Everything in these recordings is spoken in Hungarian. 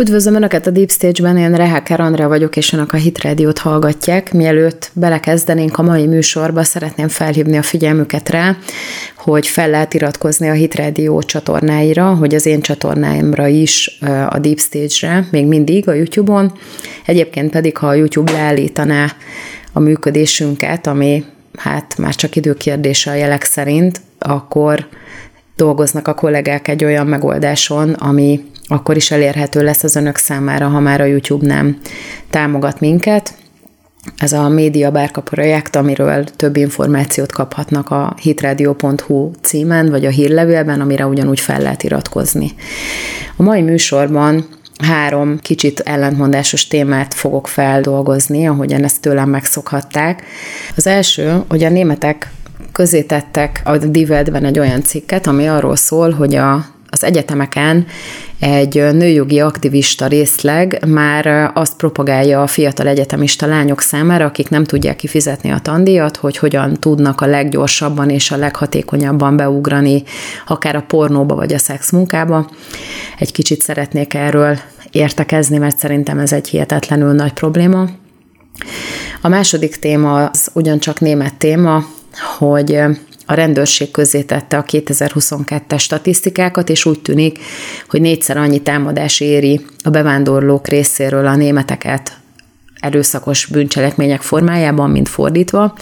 Üdvözlöm Önöket a Deep Stage-ben, én Reháker Andrea vagyok, és Önök a Hit Radio-t hallgatják. Mielőtt belekezdenénk a mai műsorba, szeretném felhívni a figyelmüket rá, hogy fel lehet iratkozni a Hit Radio csatornáira, hogy az én csatornáimra is a Deep Stage-re, még mindig a YouTube-on. Egyébként pedig, ha a YouTube leállítaná a működésünket, ami hát már csak időkérdése a jelek szerint, akkor dolgoznak a kollégák egy olyan megoldáson, ami akkor is elérhető lesz az önök számára, ha már a YouTube nem támogat minket. Ez a Média Bárka projekt, amiről több információt kaphatnak a hitradio.hu címen, vagy a hírlevélben, amire ugyanúgy fel lehet iratkozni. A mai műsorban három kicsit ellentmondásos témát fogok feldolgozni, ahogyan ezt tőlem megszokhatták. Az első, hogy a németek közé tettek a Divedben egy olyan cikket, ami arról szól, hogy a, az egyetemeken egy nőjogi aktivista részleg már azt propagálja a fiatal egyetemista lányok számára, akik nem tudják kifizetni a tandíjat, hogy hogyan tudnak a leggyorsabban és a leghatékonyabban beugrani akár a pornóba vagy a szexmunkába. Egy kicsit szeretnék erről értekezni, mert szerintem ez egy hihetetlenül nagy probléma. A második téma az ugyancsak német téma, hogy a rendőrség közé tette a 2022-es statisztikákat, és úgy tűnik, hogy négyszer annyi támadás éri a bevándorlók részéről a németeket erőszakos bűncselekmények formájában, mint fordítva,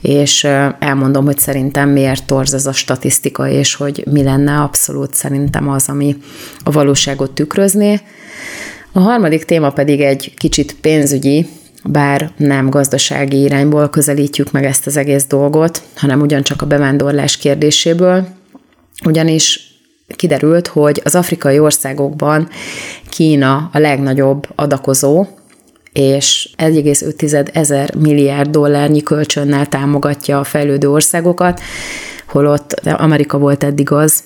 és elmondom, hogy szerintem miért torz ez a statisztika, és hogy mi lenne abszolút szerintem az, ami a valóságot tükrözné. A harmadik téma pedig egy kicsit pénzügyi, bár nem gazdasági irányból közelítjük meg ezt az egész dolgot, hanem ugyancsak a bevándorlás kérdéséből, ugyanis kiderült, hogy az afrikai országokban Kína a legnagyobb adakozó, és 1,5 ezer milliárd dollárnyi kölcsönnel támogatja a fejlődő országokat, holott Amerika volt eddig az,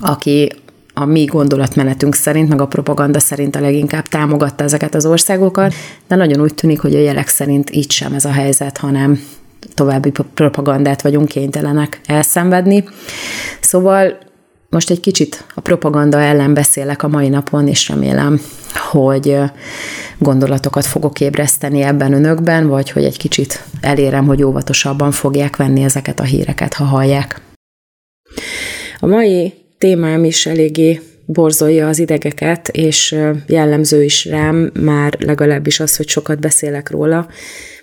aki a mi gondolatmenetünk szerint, meg a propaganda szerint a leginkább támogatta ezeket az országokat, de nagyon úgy tűnik, hogy a jelek szerint így sem ez a helyzet, hanem további propagandát vagyunk kénytelenek elszenvedni. Szóval most egy kicsit a propaganda ellen beszélek a mai napon, és remélem, hogy gondolatokat fogok ébreszteni ebben önökben, vagy hogy egy kicsit elérem, hogy óvatosabban fogják venni ezeket a híreket, ha hallják. A mai témám is eléggé borzolja az idegeket, és jellemző is rám már legalábbis az, hogy sokat beszélek róla,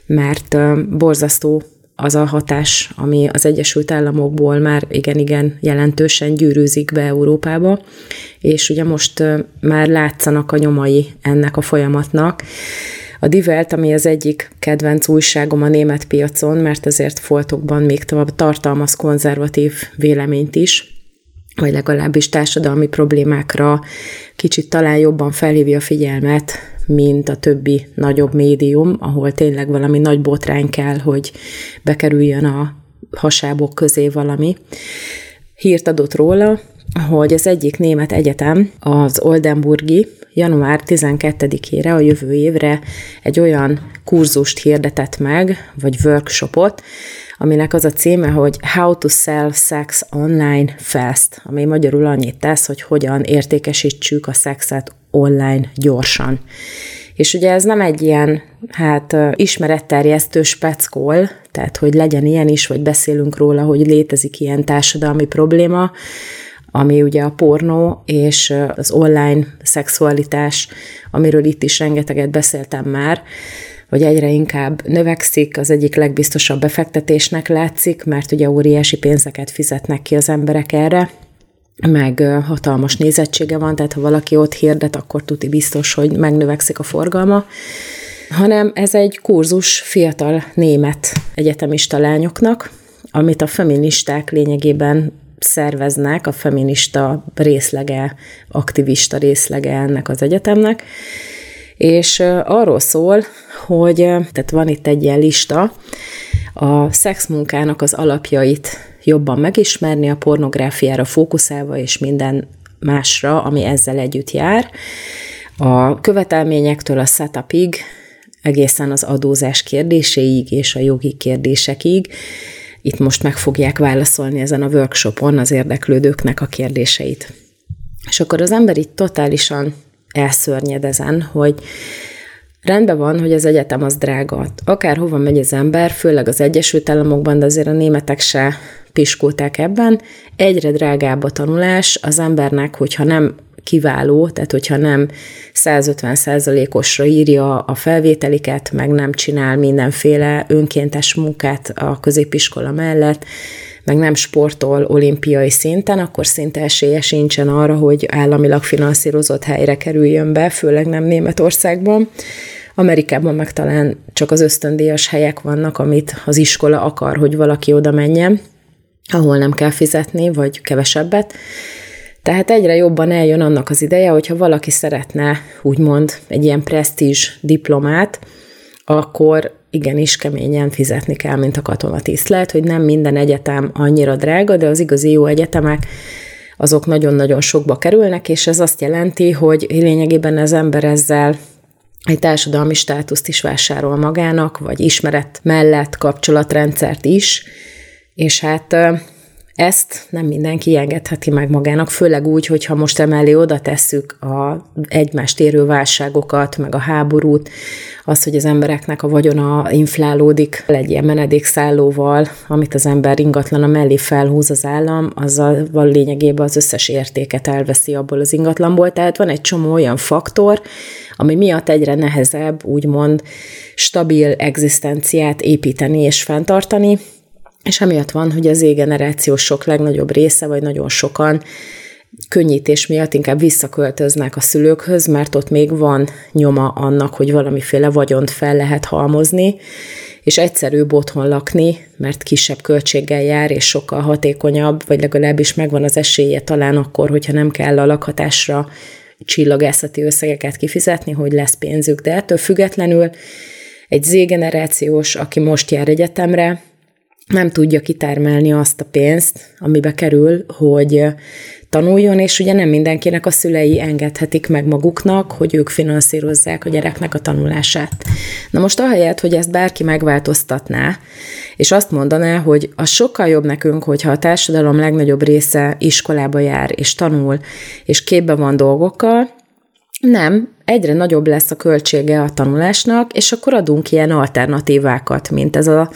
mert borzasztó az a hatás, ami az Egyesült Államokból már igen-igen jelentősen gyűrűzik be Európába, és ugye most már látszanak a nyomai ennek a folyamatnak. A Divelt, ami az egyik kedvenc újságom a német piacon, mert ezért foltokban még tovább tartalmaz konzervatív véleményt is, vagy legalábbis társadalmi problémákra kicsit talán jobban felhívja a figyelmet, mint a többi nagyobb médium, ahol tényleg valami nagy botrány kell, hogy bekerüljön a hasábok közé valami. Hírt adott róla, hogy az egyik német egyetem, az Oldenburgi, január 12-ére, a jövő évre egy olyan kurzust hirdetett meg, vagy workshopot, aminek az a címe, hogy How to Sell Sex Online Fast, ami magyarul annyit tesz, hogy hogyan értékesítsük a szexet online gyorsan. És ugye ez nem egy ilyen, hát ismeretterjesztő speckol, tehát hogy legyen ilyen is, vagy beszélünk róla, hogy létezik ilyen társadalmi probléma, ami ugye a pornó és az online szexualitás, amiről itt is rengeteget beszéltem már, hogy egyre inkább növekszik, az egyik legbiztosabb befektetésnek látszik, mert ugye óriási pénzeket fizetnek ki az emberek erre, meg hatalmas nézettsége van, tehát ha valaki ott hirdet, akkor tuti biztos, hogy megnövekszik a forgalma, hanem ez egy kurzus fiatal német egyetemista lányoknak, amit a feministák lényegében szerveznek, a feminista részlege, aktivista részlege ennek az egyetemnek, és arról szól, hogy tehát van itt egy ilyen lista, a szexmunkának az alapjait jobban megismerni, a pornográfiára fókuszálva és minden másra, ami ezzel együtt jár. A követelményektől a setupig, egészen az adózás kérdéséig és a jogi kérdésekig. Itt most meg fogják válaszolni ezen a workshopon az érdeklődőknek a kérdéseit. És akkor az ember itt totálisan elszörnyed ezen, hogy Rendben van, hogy az egyetem az drága. Akárhova megy az ember, főleg az Egyesült Államokban, de azért a németek se piskulták ebben. Egyre drágább a tanulás az embernek, hogyha nem kiváló, tehát hogyha nem 150 százalékosra írja a felvételiket, meg nem csinál mindenféle önkéntes munkát a középiskola mellett, meg nem sportol olimpiai szinten, akkor szinte esélye sincsen arra, hogy államilag finanszírozott helyre kerüljön be, főleg nem Németországban. Amerikában meg talán csak az ösztöndíjas helyek vannak, amit az iskola akar, hogy valaki oda menjen, ahol nem kell fizetni, vagy kevesebbet. Tehát egyre jobban eljön annak az ideje, hogyha valaki szeretne úgymond egy ilyen presztízs diplomát, akkor igenis keményen fizetni kell, mint a katonatiszt. Lehet, hogy nem minden egyetem annyira drága, de az igazi jó egyetemek azok nagyon-nagyon sokba kerülnek, és ez azt jelenti, hogy lényegében az ember ezzel egy társadalmi státuszt is vásárol magának, vagy ismeret mellett kapcsolatrendszert is, és hát ezt nem mindenki engedheti meg magának, főleg úgy, hogyha most emellé oda tesszük a egymást érő válságokat, meg a háborút, az, hogy az embereknek a vagyona inflálódik egy ilyen menedékszállóval, amit az ember ingatlan a mellé felhúz az állam, azzal van lényegében az összes értéket elveszi abból az ingatlanból. Tehát van egy csomó olyan faktor, ami miatt egyre nehezebb, úgymond stabil egzisztenciát építeni és fenntartani, és emiatt van, hogy az égeneráció sok legnagyobb része, vagy nagyon sokan könnyítés miatt inkább visszaköltöznek a szülőkhöz, mert ott még van nyoma annak, hogy valamiféle vagyont fel lehet halmozni, és egyszerűbb otthon lakni, mert kisebb költséggel jár, és sokkal hatékonyabb, vagy legalábbis megvan az esélye talán akkor, hogyha nem kell a lakhatásra csillagászati összegeket kifizetni, hogy lesz pénzük. De ettől függetlenül egy Z-generációs, aki most jár egyetemre, nem tudja kitermelni azt a pénzt, amibe kerül, hogy tanuljon, és ugye nem mindenkinek a szülei engedhetik meg maguknak, hogy ők finanszírozzák a gyereknek a tanulását. Na most ahelyett, hogy ezt bárki megváltoztatná, és azt mondaná, hogy az sokkal jobb nekünk, hogyha a társadalom legnagyobb része iskolába jár, és tanul, és képbe van dolgokkal, nem, egyre nagyobb lesz a költsége a tanulásnak, és akkor adunk ilyen alternatívákat, mint ez a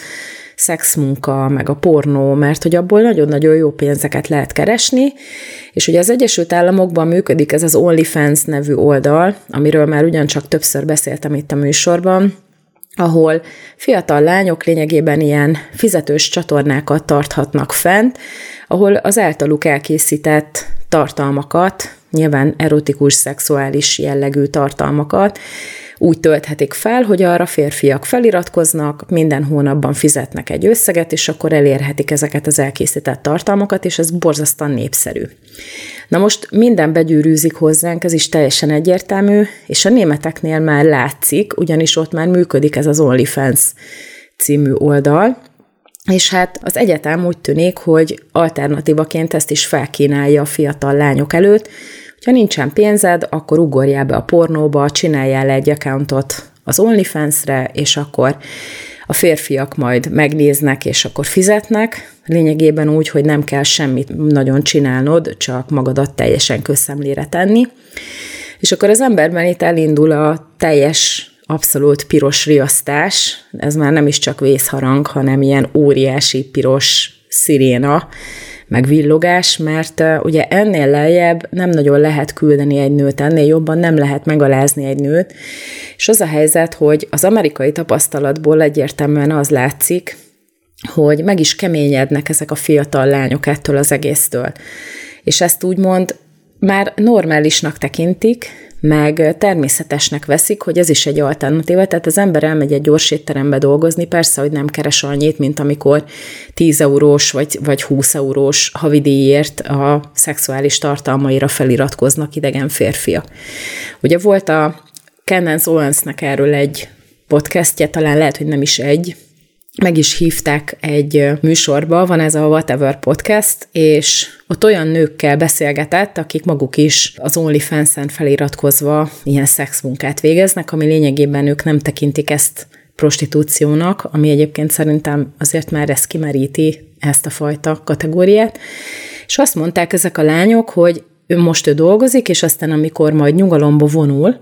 szexmunka, meg a pornó, mert hogy abból nagyon-nagyon jó pénzeket lehet keresni, és ugye az Egyesült Államokban működik ez az OnlyFans nevű oldal, amiről már ugyancsak többször beszéltem itt a műsorban, ahol fiatal lányok lényegében ilyen fizetős csatornákat tarthatnak fent, ahol az általuk elkészített tartalmakat, nyilván erotikus, szexuális jellegű tartalmakat úgy tölthetik fel, hogy arra férfiak feliratkoznak, minden hónapban fizetnek egy összeget, és akkor elérhetik ezeket az elkészített tartalmakat, és ez borzasztóan népszerű. Na most minden begyűrűzik hozzánk, ez is teljesen egyértelmű, és a németeknél már látszik, ugyanis ott már működik ez az OnlyFans című oldal, és hát az egyetem úgy tűnik, hogy alternatívaként ezt is felkínálja a fiatal lányok előtt, ha nincsen pénzed, akkor ugorjál be a pornóba, csináljál egy accountot az OnlyFans-re, és akkor a férfiak majd megnéznek, és akkor fizetnek, lényegében úgy, hogy nem kell semmit nagyon csinálnod, csak magadat teljesen közszemlére tenni. És akkor az emberben itt elindul a teljes, abszolút piros riasztás, ez már nem is csak vészharang, hanem ilyen óriási piros sziréna, meg villogás, mert ugye ennél lejjebb nem nagyon lehet küldeni egy nőt, ennél jobban nem lehet megalázni egy nőt, és az a helyzet, hogy az amerikai tapasztalatból egyértelműen az látszik, hogy meg is keményednek ezek a fiatal lányok ettől az egésztől. És ezt úgymond már normálisnak tekintik, meg természetesnek veszik, hogy ez is egy alternatíva, tehát az ember elmegy egy gyors étterembe dolgozni, persze, hogy nem keres annyit, mint amikor 10 eurós vagy, vagy 20 eurós havidíjért a szexuális tartalmaira feliratkoznak idegen férfiak. Ugye volt a Kenneth Owensnek erről egy podcastje, talán lehet, hogy nem is egy, meg is hívták egy műsorba, van ez a Whatever podcast, és ott olyan nőkkel beszélgetett, akik maguk is az OnlyFans-en feliratkozva ilyen szexmunkát végeznek, ami lényegében ők nem tekintik ezt prostitúciónak, ami egyébként szerintem azért már ezt kimeríti ezt a fajta kategóriát. És azt mondták ezek a lányok, hogy ő most ő dolgozik, és aztán amikor majd nyugalomba vonul,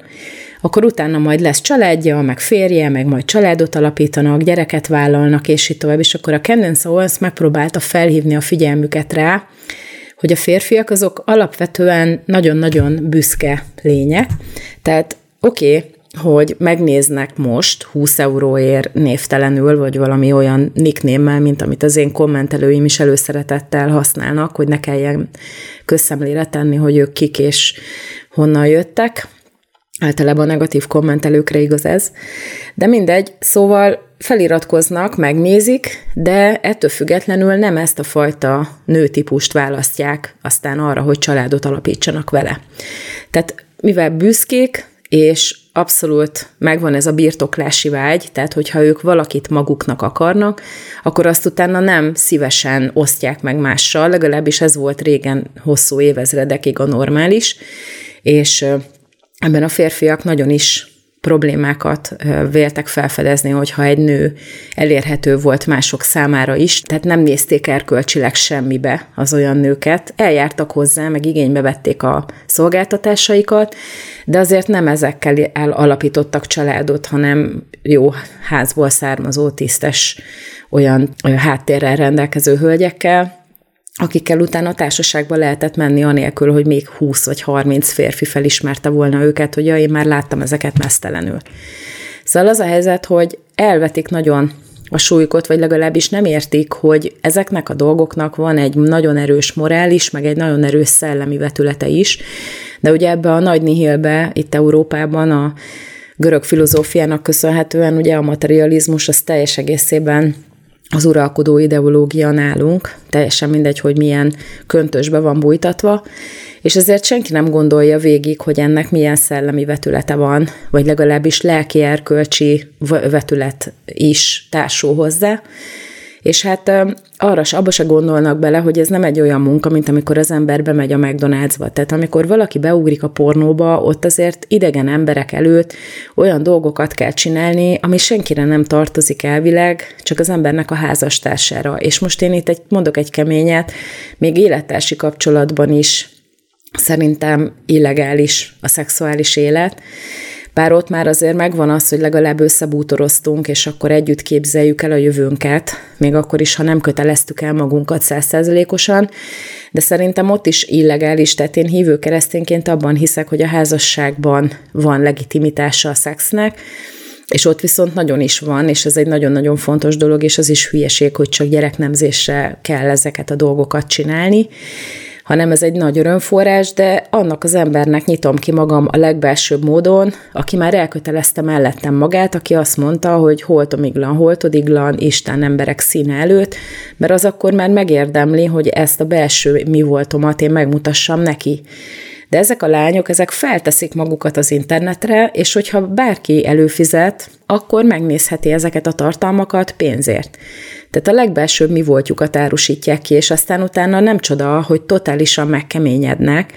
akkor utána majd lesz családja, meg férje, meg majd családot alapítanak, gyereket vállalnak, és így tovább. És akkor a Candace Owens megpróbálta felhívni a figyelmüket rá, hogy a férfiak azok alapvetően nagyon-nagyon büszke lények. Tehát oké, okay, hogy megnéznek most 20 euróért névtelenül, vagy valami olyan nicknémmel, mint amit az én kommentelőim is előszeretettel használnak, hogy ne kelljen közszemlére tenni, hogy ők kik és honnan jöttek. Általában negatív kommentelőkre igaz ez. De mindegy, szóval feliratkoznak, megnézik, de ettől függetlenül nem ezt a fajta nőtípust választják aztán arra, hogy családot alapítsanak vele. Tehát mivel büszkék, és abszolút megvan ez a birtoklási vágy, tehát hogyha ők valakit maguknak akarnak, akkor azt utána nem szívesen osztják meg mással, legalábbis ez volt régen hosszú évezredekig a normális, és ebben a férfiak nagyon is problémákat véltek felfedezni, hogyha egy nő elérhető volt mások számára is, tehát nem nézték erkölcsileg semmibe az olyan nőket, eljártak hozzá, meg igénybe vették a szolgáltatásaikat, de azért nem ezekkel alapítottak családot, hanem jó házból származó, tisztes, olyan, háttérrel rendelkező hölgyekkel, akikkel utána a társaságba lehetett menni anélkül, hogy még 20 vagy 30 férfi felismerte volna őket, hogy ja, én már láttam ezeket mesztelenül. Szóval az a helyzet, hogy elvetik nagyon a súlykot, vagy legalábbis nem értik, hogy ezeknek a dolgoknak van egy nagyon erős morális, meg egy nagyon erős szellemi vetülete is. De ugye ebbe a nagy nihilbe, itt Európában a görög filozófiának köszönhetően ugye a materializmus az teljes egészében az uralkodó ideológia nálunk, teljesen mindegy, hogy milyen köntösbe van bújtatva, és ezért senki nem gondolja végig, hogy ennek milyen szellemi vetülete van, vagy legalábbis lelki erkölcsi vetület is társul hozzá, és hát arra se, abba se gondolnak bele, hogy ez nem egy olyan munka, mint amikor az ember bemegy a McDonald'sba. Tehát amikor valaki beugrik a pornóba, ott azért idegen emberek előtt olyan dolgokat kell csinálni, ami senkire nem tartozik elvileg, csak az embernek a házastársára. És most én itt egy, mondok egy keményet, még élettársi kapcsolatban is szerintem illegális a szexuális élet, bár ott már azért megvan az, hogy legalább összebútoroztunk, és akkor együtt képzeljük el a jövőnket, még akkor is, ha nem köteleztük el magunkat százszerzelékosan, de szerintem ott is illegális, tehát én hívő keresztényként abban hiszek, hogy a házasságban van legitimitása a szexnek, és ott viszont nagyon is van, és ez egy nagyon-nagyon fontos dolog, és az is hülyeség, hogy csak gyereknemzésre kell ezeket a dolgokat csinálni hanem ez egy nagy örömforrás, de annak az embernek nyitom ki magam a legbelsőbb módon, aki már elkötelezte mellettem magát, aki azt mondta, hogy holtomiglan, holtodiglan, Isten emberek színe előtt, mert az akkor már megérdemli, hogy ezt a belső mi voltomat én megmutassam neki. De ezek a lányok, ezek felteszik magukat az internetre, és hogyha bárki előfizet, akkor megnézheti ezeket a tartalmakat pénzért. Tehát a legbelsőbb mi voltjukat árusítják ki, és aztán utána nem csoda, hogy totálisan megkeményednek,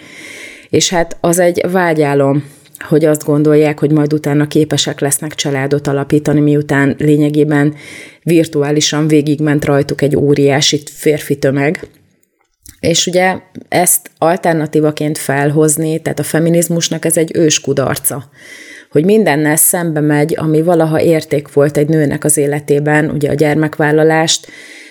és hát az egy vágyálom, hogy azt gondolják, hogy majd utána képesek lesznek családot alapítani, miután lényegében virtuálisan végigment rajtuk egy óriási férfi tömeg, és ugye ezt alternatívaként felhozni, tehát a feminizmusnak ez egy ős kudarca hogy mindennel szembe megy, ami valaha érték volt egy nőnek az életében, ugye a gyermekvállalást,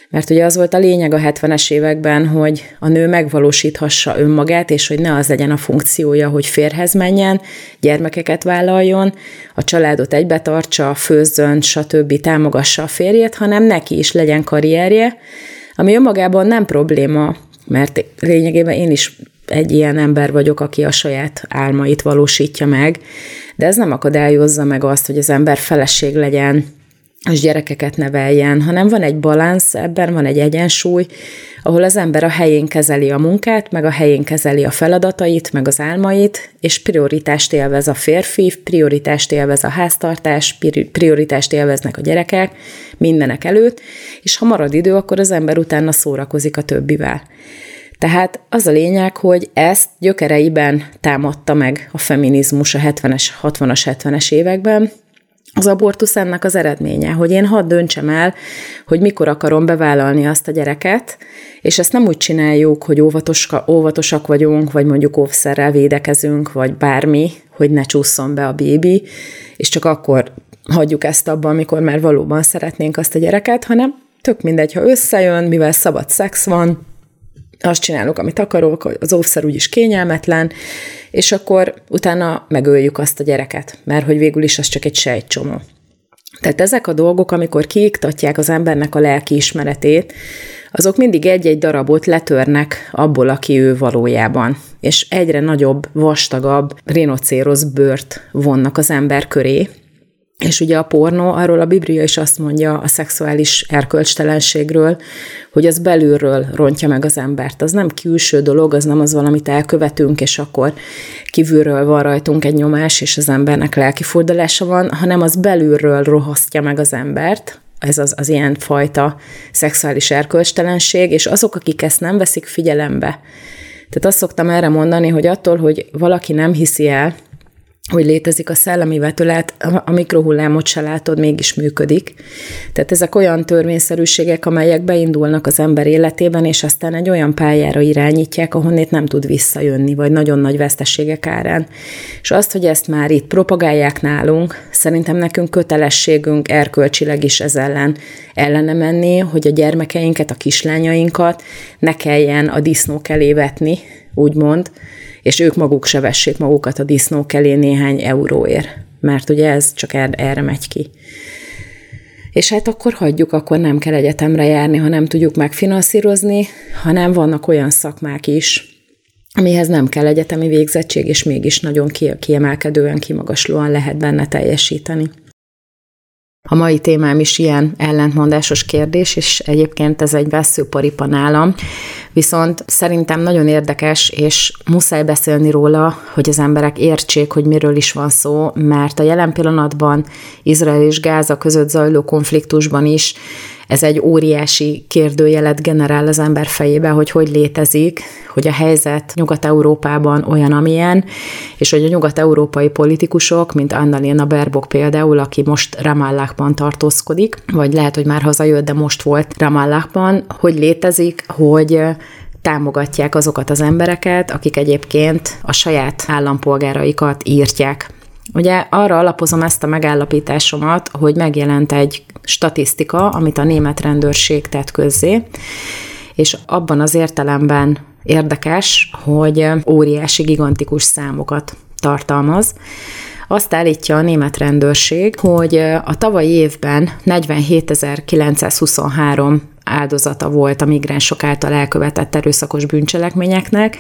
mert ugye az volt a lényeg a 70-es években, hogy a nő megvalósíthassa önmagát, és hogy ne az legyen a funkciója, hogy férhez menjen, gyermekeket vállaljon, a családot egybetartsa, főzzön, stb. támogassa a férjét, hanem neki is legyen karrierje, ami önmagában nem probléma, mert lényegében én is egy ilyen ember vagyok, aki a saját álmait valósítja meg, de ez nem akadályozza meg azt, hogy az ember feleség legyen, és gyerekeket neveljen, hanem van egy balansz, ebben van egy egyensúly, ahol az ember a helyén kezeli a munkát, meg a helyén kezeli a feladatait, meg az álmait, és prioritást élvez a férfi, prioritást élvez a háztartás, prioritást élveznek a gyerekek mindenek előtt, és ha marad idő, akkor az ember utána szórakozik a többivel. Tehát az a lényeg, hogy ezt gyökereiben támadta meg a feminizmus a 70-es, 60-as, 70-es években, Az abortusz ennek az eredménye, hogy én hadd döntsem el, hogy mikor akarom bevállalni azt a gyereket, és ezt nem úgy csináljuk, hogy óvatoska, óvatosak vagyunk, vagy mondjuk óvszerrel védekezünk, vagy bármi, hogy ne csúszson be a bébi, és csak akkor hagyjuk ezt abban, amikor már valóban szeretnénk azt a gyereket, hanem tök mindegy, ha összejön, mivel szabad szex van, azt csinálok, amit akarok, az óvszer úgyis kényelmetlen, és akkor utána megöljük azt a gyereket, mert hogy végül is az csak egy sejtcsomó. Tehát ezek a dolgok, amikor kiiktatják az embernek a lelki ismeretét, azok mindig egy-egy darabot letörnek abból, aki ő valójában. És egyre nagyobb, vastagabb rinocérosz bőrt vonnak az ember köré, és ugye a pornó, arról a Biblia is azt mondja a szexuális erkölcstelenségről, hogy az belülről rontja meg az embert. Az nem külső dolog, az nem az valamit elkövetünk, és akkor kívülről van rajtunk egy nyomás, és az embernek lelki fordulása van, hanem az belülről rohasztja meg az embert, ez az, az ilyen fajta szexuális erkölcstelenség, és azok, akik ezt nem veszik figyelembe. Tehát azt szoktam erre mondani, hogy attól, hogy valaki nem hiszi el, hogy létezik a szellemi vetület, a mikrohullámot se látod, mégis működik. Tehát ezek olyan törvényszerűségek, amelyek beindulnak az ember életében, és aztán egy olyan pályára irányítják, ahonnét nem tud visszajönni, vagy nagyon nagy veszteségek árán. És azt, hogy ezt már itt propagálják nálunk, szerintem nekünk kötelességünk erkölcsileg is ez ellen ellene menni, hogy a gyermekeinket, a kislányainkat ne kelljen a disznók elé vetni, úgymond, és ők maguk se vessék magukat a disznók elé néhány euróért, mert ugye ez csak er-, erre megy ki. És hát akkor hagyjuk, akkor nem kell egyetemre járni, ha nem tudjuk megfinanszírozni, hanem vannak olyan szakmák is, amihez nem kell egyetemi végzettség, és mégis nagyon kiemelkedően, kimagaslóan lehet benne teljesíteni. A mai témám is ilyen ellentmondásos kérdés, és egyébként ez egy veszőparipa nálam, viszont szerintem nagyon érdekes, és muszáj beszélni róla, hogy az emberek értsék, hogy miről is van szó, mert a jelen pillanatban Izrael és Gáza között zajló konfliktusban is ez egy óriási kérdőjelet generál az ember fejébe, hogy hogy létezik, hogy a helyzet Nyugat-Európában olyan, amilyen, és hogy a nyugat-európai politikusok, mint Annalena Baerbock például, aki most Ramallahban tartózkodik, vagy lehet, hogy már hazajött, de most volt Ramallahban, hogy létezik, hogy támogatják azokat az embereket, akik egyébként a saját állampolgáraikat írtják Ugye arra alapozom ezt a megállapításomat, hogy megjelent egy statisztika, amit a német rendőrség tett közzé, és abban az értelemben érdekes, hogy óriási, gigantikus számokat tartalmaz. Azt állítja a német rendőrség, hogy a tavalyi évben 47.923 áldozata volt a migránsok által elkövetett erőszakos bűncselekményeknek,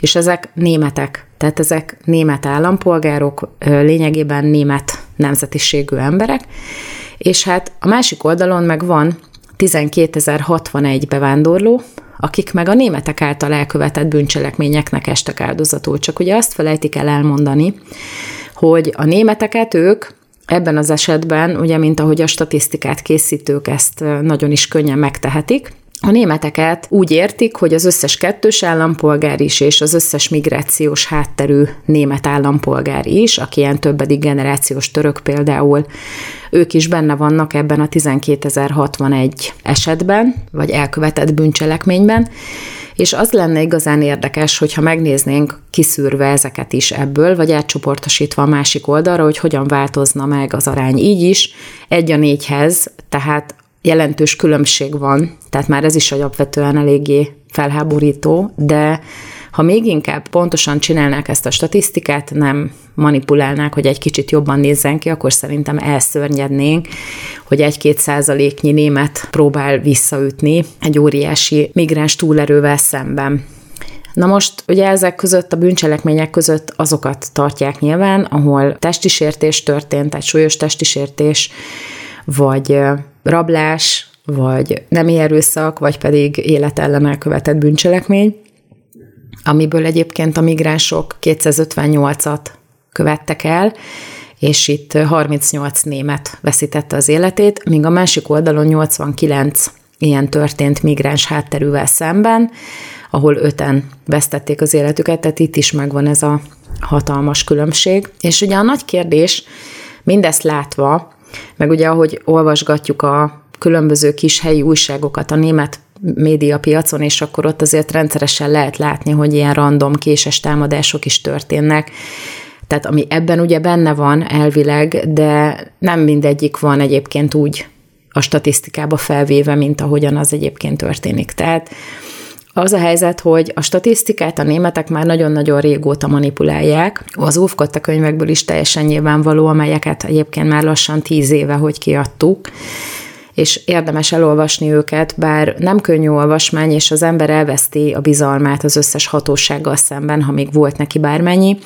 és ezek németek, tehát ezek német állampolgárok, lényegében német nemzetiségű emberek, és hát a másik oldalon meg van 12.061 bevándorló, akik meg a németek által elkövetett bűncselekményeknek estek áldozatul. Csak ugye azt felejtik el elmondani, hogy a németeket ők Ebben az esetben, ugye, mint ahogy a statisztikát készítők ezt nagyon is könnyen megtehetik, a németeket úgy értik, hogy az összes kettős állampolgár is, és az összes migrációs hátterű német állampolgár is, aki ilyen többedik generációs török például, ők is benne vannak ebben a 12.061 esetben, vagy elkövetett bűncselekményben, és az lenne igazán érdekes, hogyha megnéznénk kiszűrve ezeket is ebből, vagy átcsoportosítva a másik oldalra, hogy hogyan változna meg az arány így is, egy a négyhez, tehát jelentős különbség van, tehát már ez is alapvetően eléggé felháborító, de ha még inkább pontosan csinálnák ezt a statisztikát, nem manipulálnák, hogy egy kicsit jobban nézzen ki, akkor szerintem elszörnyednénk, hogy egy-két százaléknyi német próbál visszaütni egy óriási migráns túlerővel szemben. Na most ugye ezek között, a bűncselekmények között azokat tartják nyilván, ahol testisértés történt, egy súlyos testisértés, vagy rablás, vagy nemi erőszak, vagy pedig élet ellen elkövetett bűncselekmény, amiből egyébként a migránsok 258-at követtek el, és itt 38 német veszítette az életét, míg a másik oldalon 89 ilyen történt migráns hátterűvel szemben, ahol öten vesztették az életüket, tehát itt is megvan ez a hatalmas különbség. És ugye a nagy kérdés, Mindezt látva, meg ugye ahogy olvasgatjuk a különböző kis helyi újságokat a német médiapiacon, és akkor ott azért rendszeresen lehet látni, hogy ilyen random késes támadások is történnek. Tehát ami ebben ugye benne van elvileg, de nem mindegyik van egyébként úgy a statisztikába felvéve, mint ahogyan az egyébként történik. Tehát az a helyzet, hogy a statisztikát a németek már nagyon-nagyon régóta manipulálják. Az óvkotta könyvekből is teljesen nyilvánvaló, amelyeket egyébként már lassan tíz éve, hogy kiadtuk és érdemes elolvasni őket, bár nem könnyű olvasmány, és az ember elveszti a bizalmát az összes hatósággal szemben, ha még volt neki bármennyi,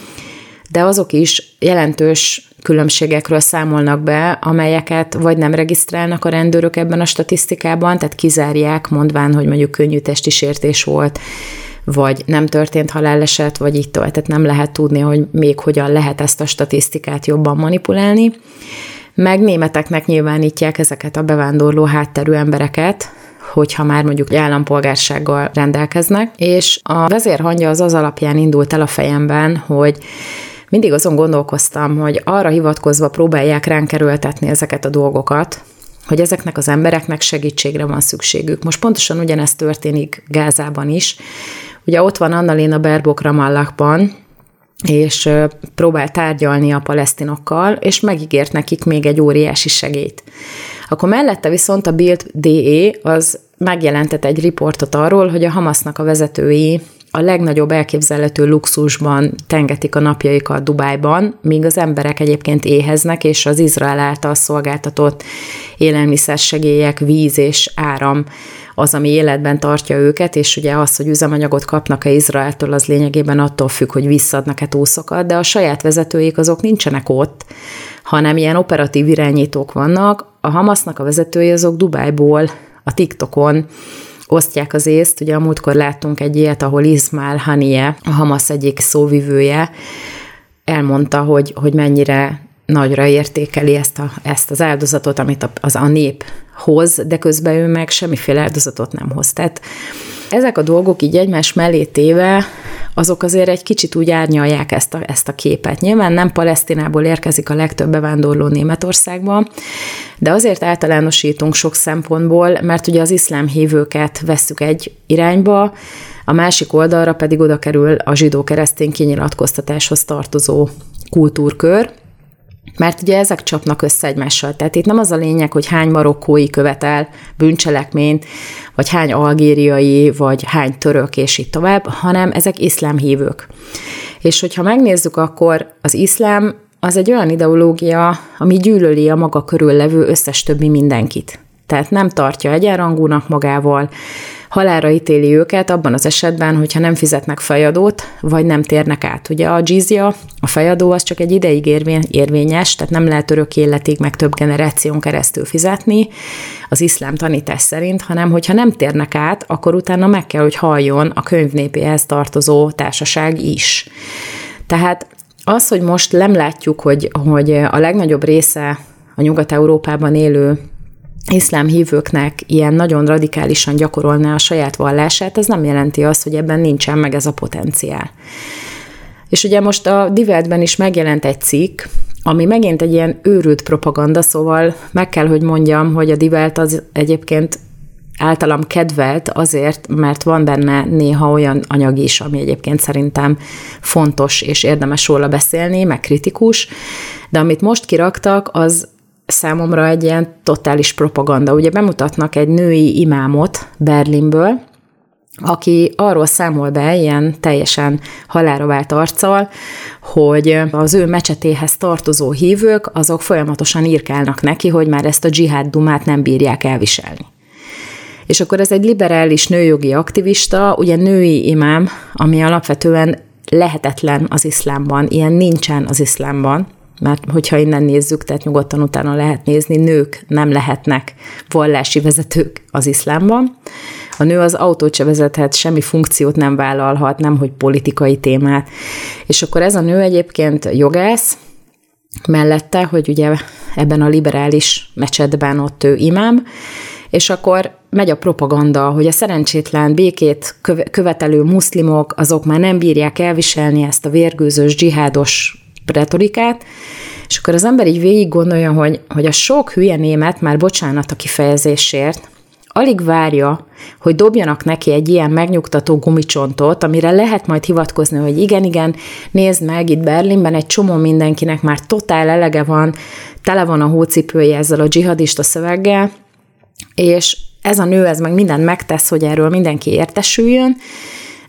de azok is jelentős különbségekről számolnak be, amelyeket vagy nem regisztrálnak a rendőrök ebben a statisztikában, tehát kizárják, mondván, hogy mondjuk könnyű testi sértés volt, vagy nem történt haláleset, vagy így tovább. Tehát nem lehet tudni, hogy még hogyan lehet ezt a statisztikát jobban manipulálni. Meg németeknek nyilvánítják ezeket a bevándorló hátterű embereket, hogyha már mondjuk állampolgársággal rendelkeznek, és a vezérhangja az az alapján indult el a fejemben, hogy mindig azon gondolkoztam, hogy arra hivatkozva próbálják ránk erőltetni ezeket a dolgokat, hogy ezeknek az embereknek segítségre van szükségük. Most pontosan ugyanezt történik Gázában is. Ugye ott van Annalena Berbok Ramallahban, és próbál tárgyalni a palesztinokkal, és megígért nekik még egy óriási segét. Akkor mellette viszont a Bild DE az megjelentett egy riportot arról, hogy a Hamasnak a vezetői a legnagyobb elképzelhető luxusban tengetik a napjaikat Dubájban, míg az emberek egyébként éheznek, és az Izrael által szolgáltatott élelmiszersegélyek, víz és áram az, ami életben tartja őket, és ugye az, hogy üzemanyagot kapnak-e Izraeltől, az lényegében attól függ, hogy visszadnak-e túszokat, de a saját vezetőik azok nincsenek ott, hanem ilyen operatív irányítók vannak. A Hamasnak a vezetői azok Dubájból, a TikTokon osztják az észt. Ugye a múltkor láttunk egy ilyet, ahol Ismail Hanie, a Hamas egyik szóvivője, elmondta, hogy, hogy mennyire nagyra értékeli ezt, a, ezt az áldozatot, amit a, az a nép hoz, de közben ő meg semmiféle áldozatot nem hoz. Tehát ezek a dolgok így egymás mellé téve, azok azért egy kicsit úgy árnyalják ezt a, ezt a képet. Nyilván nem Palesztinából érkezik a legtöbb bevándorló Németországba, de azért általánosítunk sok szempontból, mert ugye az iszlám hívőket vesszük egy irányba, a másik oldalra pedig oda kerül a zsidó-keresztény kinyilatkoztatáshoz tartozó kultúrkör, mert ugye ezek csapnak össze egymással. Tehát itt nem az a lényeg, hogy hány marokkói követel bűncselekményt, vagy hány algériai, vagy hány török, és így tovább, hanem ezek iszlám hívők. És hogyha megnézzük, akkor az iszlám az egy olyan ideológia, ami gyűlöli a maga körül levő összes többi mindenkit. Tehát nem tartja egyenrangúnak magával, halára ítéli őket abban az esetben, hogyha nem fizetnek fejadót, vagy nem térnek át. Ugye a jizya, a fejadó az csak egy ideig érvény, érvényes, tehát nem lehet örök életig, meg több generáción keresztül fizetni az iszlám tanítás szerint, hanem hogyha nem térnek át, akkor utána meg kell, hogy halljon a könyvnépéhez tartozó társaság is. Tehát az, hogy most nem látjuk, hogy, hogy a legnagyobb része a Nyugat-Európában élő iszlám hívőknek ilyen nagyon radikálisan gyakorolná a saját vallását, ez nem jelenti azt, hogy ebben nincsen meg ez a potenciál. És ugye most a Diveltben is megjelent egy cikk, ami megint egy ilyen őrült propaganda, szóval meg kell, hogy mondjam, hogy a Divelt az egyébként általam kedvelt azért, mert van benne néha olyan anyag is, ami egyébként szerintem fontos és érdemes róla beszélni, meg kritikus, de amit most kiraktak, az számomra egy ilyen totális propaganda. Ugye bemutatnak egy női imámot Berlinből, aki arról számol be ilyen teljesen halára vált arccal, hogy az ő mecsetéhez tartozó hívők, azok folyamatosan írkálnak neki, hogy már ezt a dzsihád dumát nem bírják elviselni. És akkor ez egy liberális nőjogi aktivista, ugye női imám, ami alapvetően lehetetlen az iszlámban, ilyen nincsen az iszlámban, mert hogyha innen nézzük, tehát nyugodtan utána lehet nézni, nők nem lehetnek vallási vezetők az iszlámban. A nő az autót se vezethet, semmi funkciót nem vállalhat, nem hogy politikai témát. És akkor ez a nő egyébként jogász, mellette, hogy ugye ebben a liberális mecsetben ott ő imám, és akkor megy a propaganda, hogy a szerencsétlen békét követelő muszlimok, azok már nem bírják elviselni ezt a vérgőzős, dzsihádos retorikát, és akkor az ember így végig gondolja, hogy, hogy a sok hülye német, már bocsánat a kifejezésért, alig várja, hogy dobjanak neki egy ilyen megnyugtató gumicsontot, amire lehet majd hivatkozni, hogy igen, igen, nézd meg, itt Berlinben egy csomó mindenkinek már totál elege van, tele van a hócipője ezzel a dzsihadista szöveggel, és ez a nő, ez meg mindent megtesz, hogy erről mindenki értesüljön,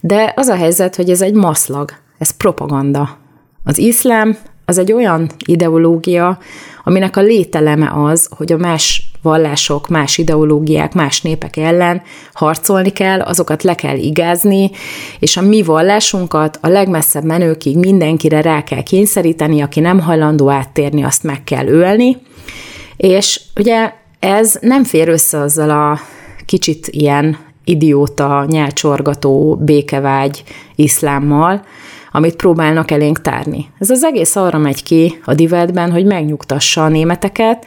de az a helyzet, hogy ez egy maszlag, ez propaganda. Az iszlám az egy olyan ideológia, aminek a lételeme az, hogy a más vallások, más ideológiák, más népek ellen harcolni kell, azokat le kell igázni, és a mi vallásunkat a legmesszebb menőkig mindenkire rá kell kényszeríteni, aki nem hajlandó áttérni, azt meg kell ölni. És ugye ez nem fér össze azzal a kicsit ilyen idióta, nyelcsorgató, békevágy iszlámmal, amit próbálnak elénk tárni. Ez az egész arra megy ki a divetben, hogy megnyugtassa a németeket,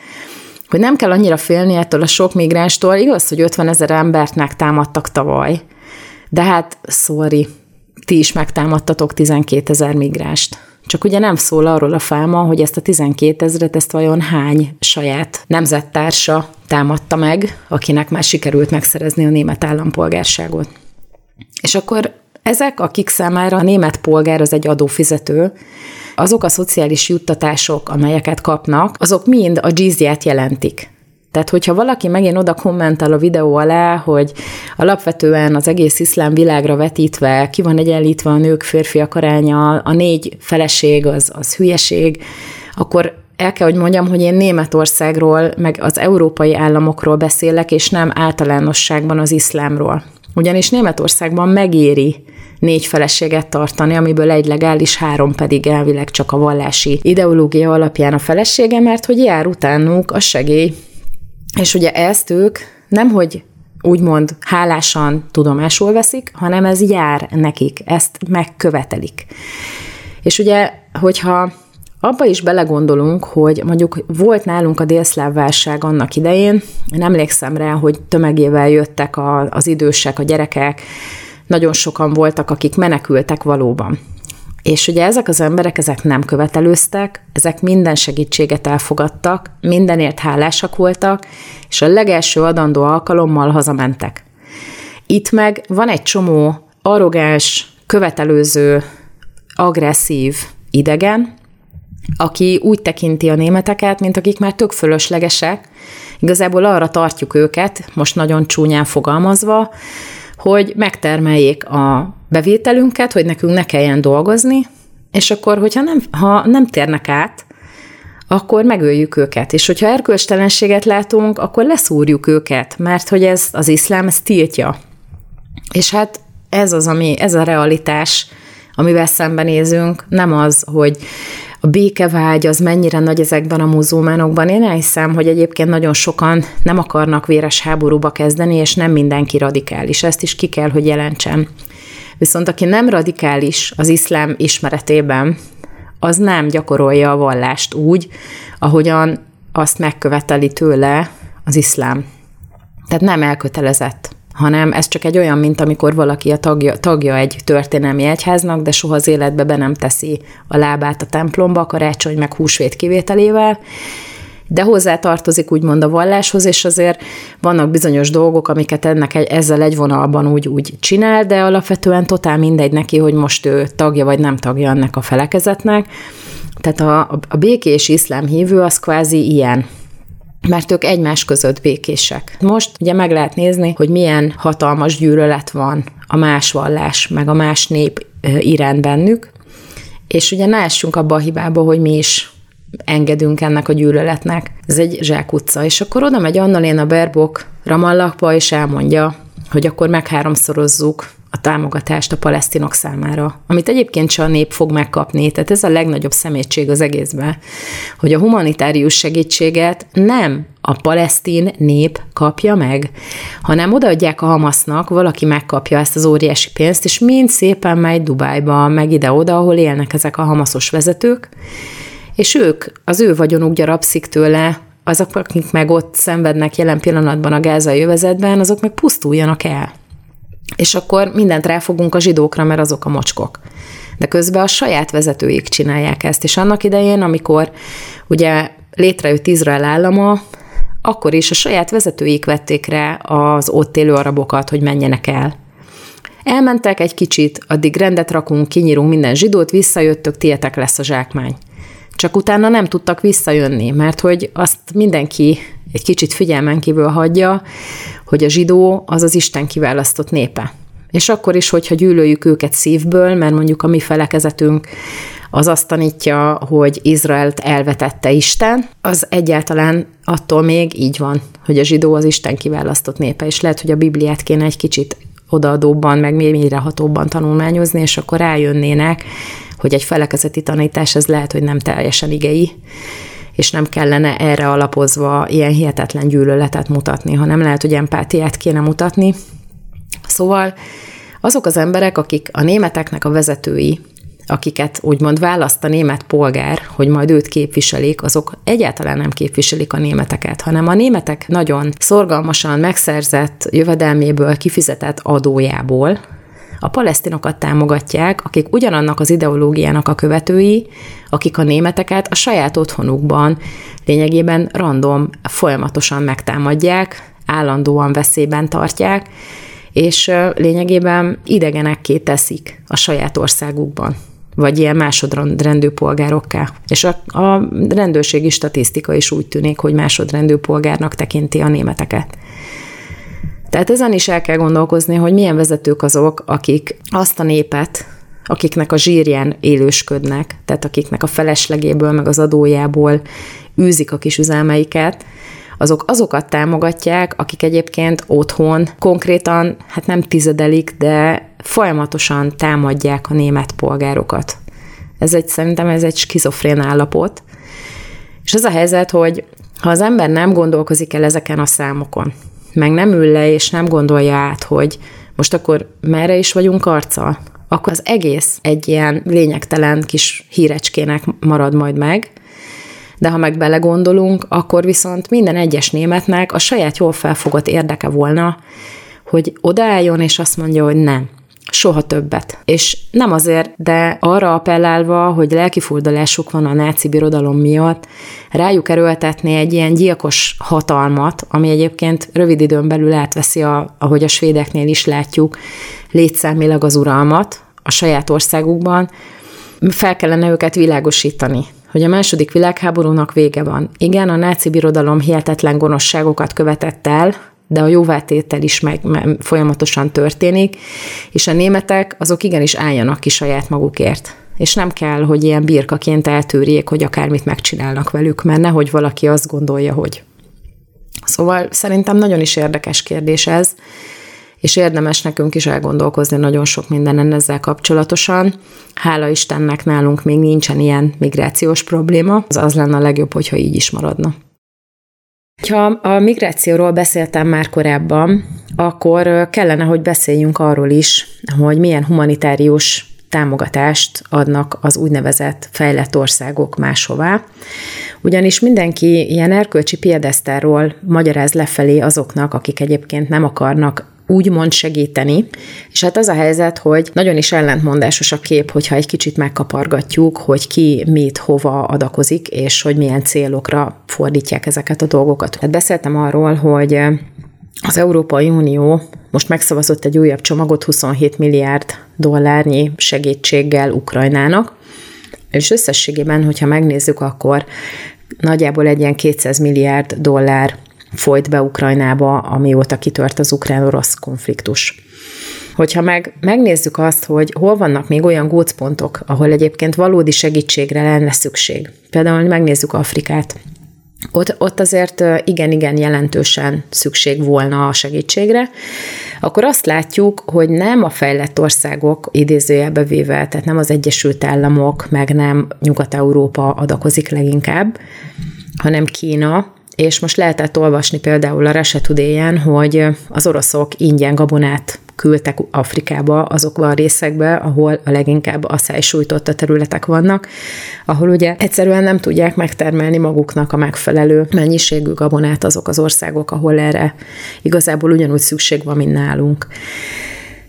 hogy nem kell annyira félni ettől a sok migránstól. Igaz, hogy 50 ezer embert megtámadtak tavaly, de hát, sorry, ti is megtámadtatok 12 ezer migránst. Csak ugye nem szól arról a fáma, hogy ezt a 12 ezeret, ezt vajon hány saját nemzettársa támadta meg, akinek már sikerült megszerezni a német állampolgárságot. És akkor ezek, akik számára a német polgár az egy adófizető, azok a szociális juttatások, amelyeket kapnak, azok mind a dzsízját jelentik. Tehát, hogyha valaki megint oda kommentel a videó alá, hogy alapvetően az egész iszlám világra vetítve ki van egyenlítve a nők férfiak aránya, a négy feleség az, az hülyeség, akkor el kell, hogy mondjam, hogy én Németországról, meg az európai államokról beszélek, és nem általánosságban az iszlámról. Ugyanis Németországban megéri négy feleséget tartani, amiből egy legális, három pedig elvileg csak a vallási ideológia alapján a felesége, mert hogy jár utánuk a segély. És ugye ezt ők nemhogy úgymond hálásan tudomásul veszik, hanem ez jár nekik, ezt megkövetelik. És ugye, hogyha abba is belegondolunk, hogy mondjuk volt nálunk a délszláv válság annak idején, én emlékszem rá, hogy tömegével jöttek a, az idősek, a gyerekek, nagyon sokan voltak, akik menekültek valóban. És ugye ezek az emberek, ezek nem követelőztek, ezek minden segítséget elfogadtak, mindenért hálásak voltak, és a legelső adandó alkalommal hazamentek. Itt meg van egy csomó arrogáns, követelőző, agresszív idegen, aki úgy tekinti a németeket, mint akik már tök fölöslegesek, igazából arra tartjuk őket, most nagyon csúnyán fogalmazva, hogy megtermeljék a bevételünket, hogy nekünk ne kelljen dolgozni, és akkor, hogyha nem, ha nem térnek át, akkor megöljük őket. És hogyha erkölcstelenséget látunk, akkor leszúrjuk őket, mert hogy ez az iszlám ezt tiltja. És hát ez az, ami, ez a realitás, amivel szembenézünk, nem az, hogy a békevágy az mennyire nagy ezekben a muzulmánokban. Én elhiszem, hogy egyébként nagyon sokan nem akarnak véres háborúba kezdeni, és nem mindenki radikális. Ezt is ki kell, hogy jelentsem. Viszont aki nem radikális az iszlám ismeretében, az nem gyakorolja a vallást úgy, ahogyan azt megköveteli tőle az iszlám. Tehát nem elkötelezett hanem ez csak egy olyan, mint amikor valaki a tagja, tagja egy történelmi egyháznak, de soha az életbe be nem teszi a lábát a templomba, karácsony meg húsvét kivételével, de hozzá tartozik úgymond a valláshoz, és azért vannak bizonyos dolgok, amiket ennek egy, ezzel egy vonalban úgy, úgy csinál, de alapvetően totál mindegy neki, hogy most ő tagja vagy nem tagja ennek a felekezetnek. Tehát a, a békés iszlám hívő az kvázi ilyen mert ők egymás között békések. Most ugye meg lehet nézni, hogy milyen hatalmas gyűlölet van a más vallás, meg a más nép iránt bennük, és ugye ne essünk abba a hibába, hogy mi is engedünk ennek a gyűlöletnek. Ez egy zsákutca. És akkor oda megy Annalena Berbok Ramallakba, és elmondja, hogy akkor megháromszorozzuk a támogatást a palesztinok számára, amit egyébként csak a nép fog megkapni. Tehát ez a legnagyobb szemétség az egészben, hogy a humanitárius segítséget nem a palesztin nép kapja meg, hanem odaadják a Hamasznak, valaki megkapja ezt az óriási pénzt, és mind szépen megy Dubájba, meg ide-oda, ahol élnek ezek a hamaszos vezetők, és ők, az ő vagyonuk gyarapszik tőle, azok, akik meg ott szenvednek jelen pillanatban a gázai övezetben, azok meg pusztuljanak el és akkor mindent ráfogunk a zsidókra, mert azok a mocskok. de közben a saját vezetőik csinálják ezt. És annak idején, amikor ugye létrejött Izrael állama, akkor is a saját vezetőik vették rá az ott élő arabokat, hogy menjenek el. Elmentek egy kicsit, addig rendet rakunk, kinyírunk minden zsidót, visszajöttök, tietek lesz a zsákmány. Csak utána nem tudtak visszajönni, mert hogy azt mindenki egy kicsit figyelmen kívül hagyja, hogy a zsidó az az Isten kiválasztott népe. És akkor is, hogyha gyűlöljük őket szívből, mert mondjuk a mi felekezetünk az azt tanítja, hogy Izraelt elvetette Isten, az egyáltalán attól még így van, hogy a zsidó az Isten kiválasztott népe, és lehet, hogy a Bibliát kéne egy kicsit odaadóbban, meg mélyrehatóbban tanulmányozni, és akkor rájönnének, hogy egy felekezeti tanítás ez lehet, hogy nem teljesen igei, és nem kellene erre alapozva ilyen hihetetlen gyűlöletet mutatni, hanem lehet, hogy empátiát kéne mutatni. Szóval azok az emberek, akik a németeknek a vezetői, akiket úgymond választ a német polgár, hogy majd őt képviselik, azok egyáltalán nem képviselik a németeket, hanem a németek nagyon szorgalmasan megszerzett jövedelméből, kifizetett adójából, a palesztinokat támogatják, akik ugyanannak az ideológiának a követői, akik a németeket a saját otthonukban lényegében random folyamatosan megtámadják, állandóan veszélyben tartják, és lényegében idegenekké teszik a saját országukban vagy ilyen másodrendű polgárokká. És a, a rendőrségi statisztika is úgy tűnik, hogy másodrendű polgárnak tekinti a németeket. Tehát ezen is el kell gondolkozni, hogy milyen vezetők azok, akik azt a népet, akiknek a zsírján élősködnek, tehát akiknek a feleslegéből, meg az adójából űzik a kis üzelmeiket, azok azokat támogatják, akik egyébként otthon konkrétan, hát nem tizedelik, de folyamatosan támadják a német polgárokat. Ez egy, szerintem ez egy skizofrén állapot. És az a helyzet, hogy ha az ember nem gondolkozik el ezeken a számokon, meg nem ül le és nem gondolja át, hogy most akkor merre is vagyunk arccal, akkor az egész egy ilyen lényegtelen kis hírecskének marad majd meg, de ha meg belegondolunk, akkor viszont minden egyes németnek a saját jól felfogott érdeke volna, hogy odaálljon és azt mondja, hogy nem, soha többet. És nem azért, de arra appellálva, hogy lelkifurdalásuk van a náci birodalom miatt, rájuk erőltetni egy ilyen gyilkos hatalmat, ami egyébként rövid időn belül átveszi, a, ahogy a svédeknél is látjuk, létszámilag az uralmat a saját országukban, fel kellene őket világosítani, hogy a második világháborúnak vége van. Igen, a náci birodalom hihetetlen gonoszságokat követett el, de a jóvátétel is meg, meg folyamatosan történik, és a németek azok igenis álljanak ki saját magukért. És nem kell, hogy ilyen birkaként eltűrjék, hogy akármit megcsinálnak velük, mert nehogy valaki azt gondolja, hogy. Szóval szerintem nagyon is érdekes kérdés ez, és érdemes nekünk is elgondolkozni nagyon sok mindenen ezzel kapcsolatosan. Hála Istennek nálunk még nincsen ilyen migrációs probléma, az az lenne a legjobb, hogyha így is maradna. Ha a migrációról beszéltem már korábban, akkor kellene, hogy beszéljünk arról is, hogy milyen humanitárius támogatást adnak az úgynevezett fejlett országok máshová. Ugyanis mindenki ilyen erkölcsi piedesztáról magyaráz lefelé azoknak, akik egyébként nem akarnak úgymond segíteni. És hát az a helyzet, hogy nagyon is ellentmondásos a kép, hogyha egy kicsit megkapargatjuk, hogy ki mit, hova adakozik, és hogy milyen célokra fordítják ezeket a dolgokat. Hát beszéltem arról, hogy az Európai Unió most megszavazott egy újabb csomagot 27 milliárd dollárnyi segítséggel Ukrajnának, és összességében, hogyha megnézzük, akkor nagyjából egy ilyen 200 milliárd dollár folyt be Ukrajnába, amióta kitört az ukrán-orosz konfliktus. Hogyha meg megnézzük azt, hogy hol vannak még olyan gócpontok, ahol egyébként valódi segítségre lenne szükség. Például megnézzük Afrikát. Ott, ott azért igen-igen jelentősen szükség volna a segítségre, akkor azt látjuk, hogy nem a fejlett országok idézőjelbe véve, tehát nem az Egyesült Államok, meg nem Nyugat-Európa adakozik leginkább, hanem Kína, és most lehetett olvasni például a today hogy az oroszok ingyen gabonát küldtek Afrikába, azokba a részekbe, ahol a leginkább asszály a területek vannak, ahol ugye egyszerűen nem tudják megtermelni maguknak a megfelelő mennyiségű gabonát azok az országok, ahol erre igazából ugyanúgy szükség van, mint nálunk.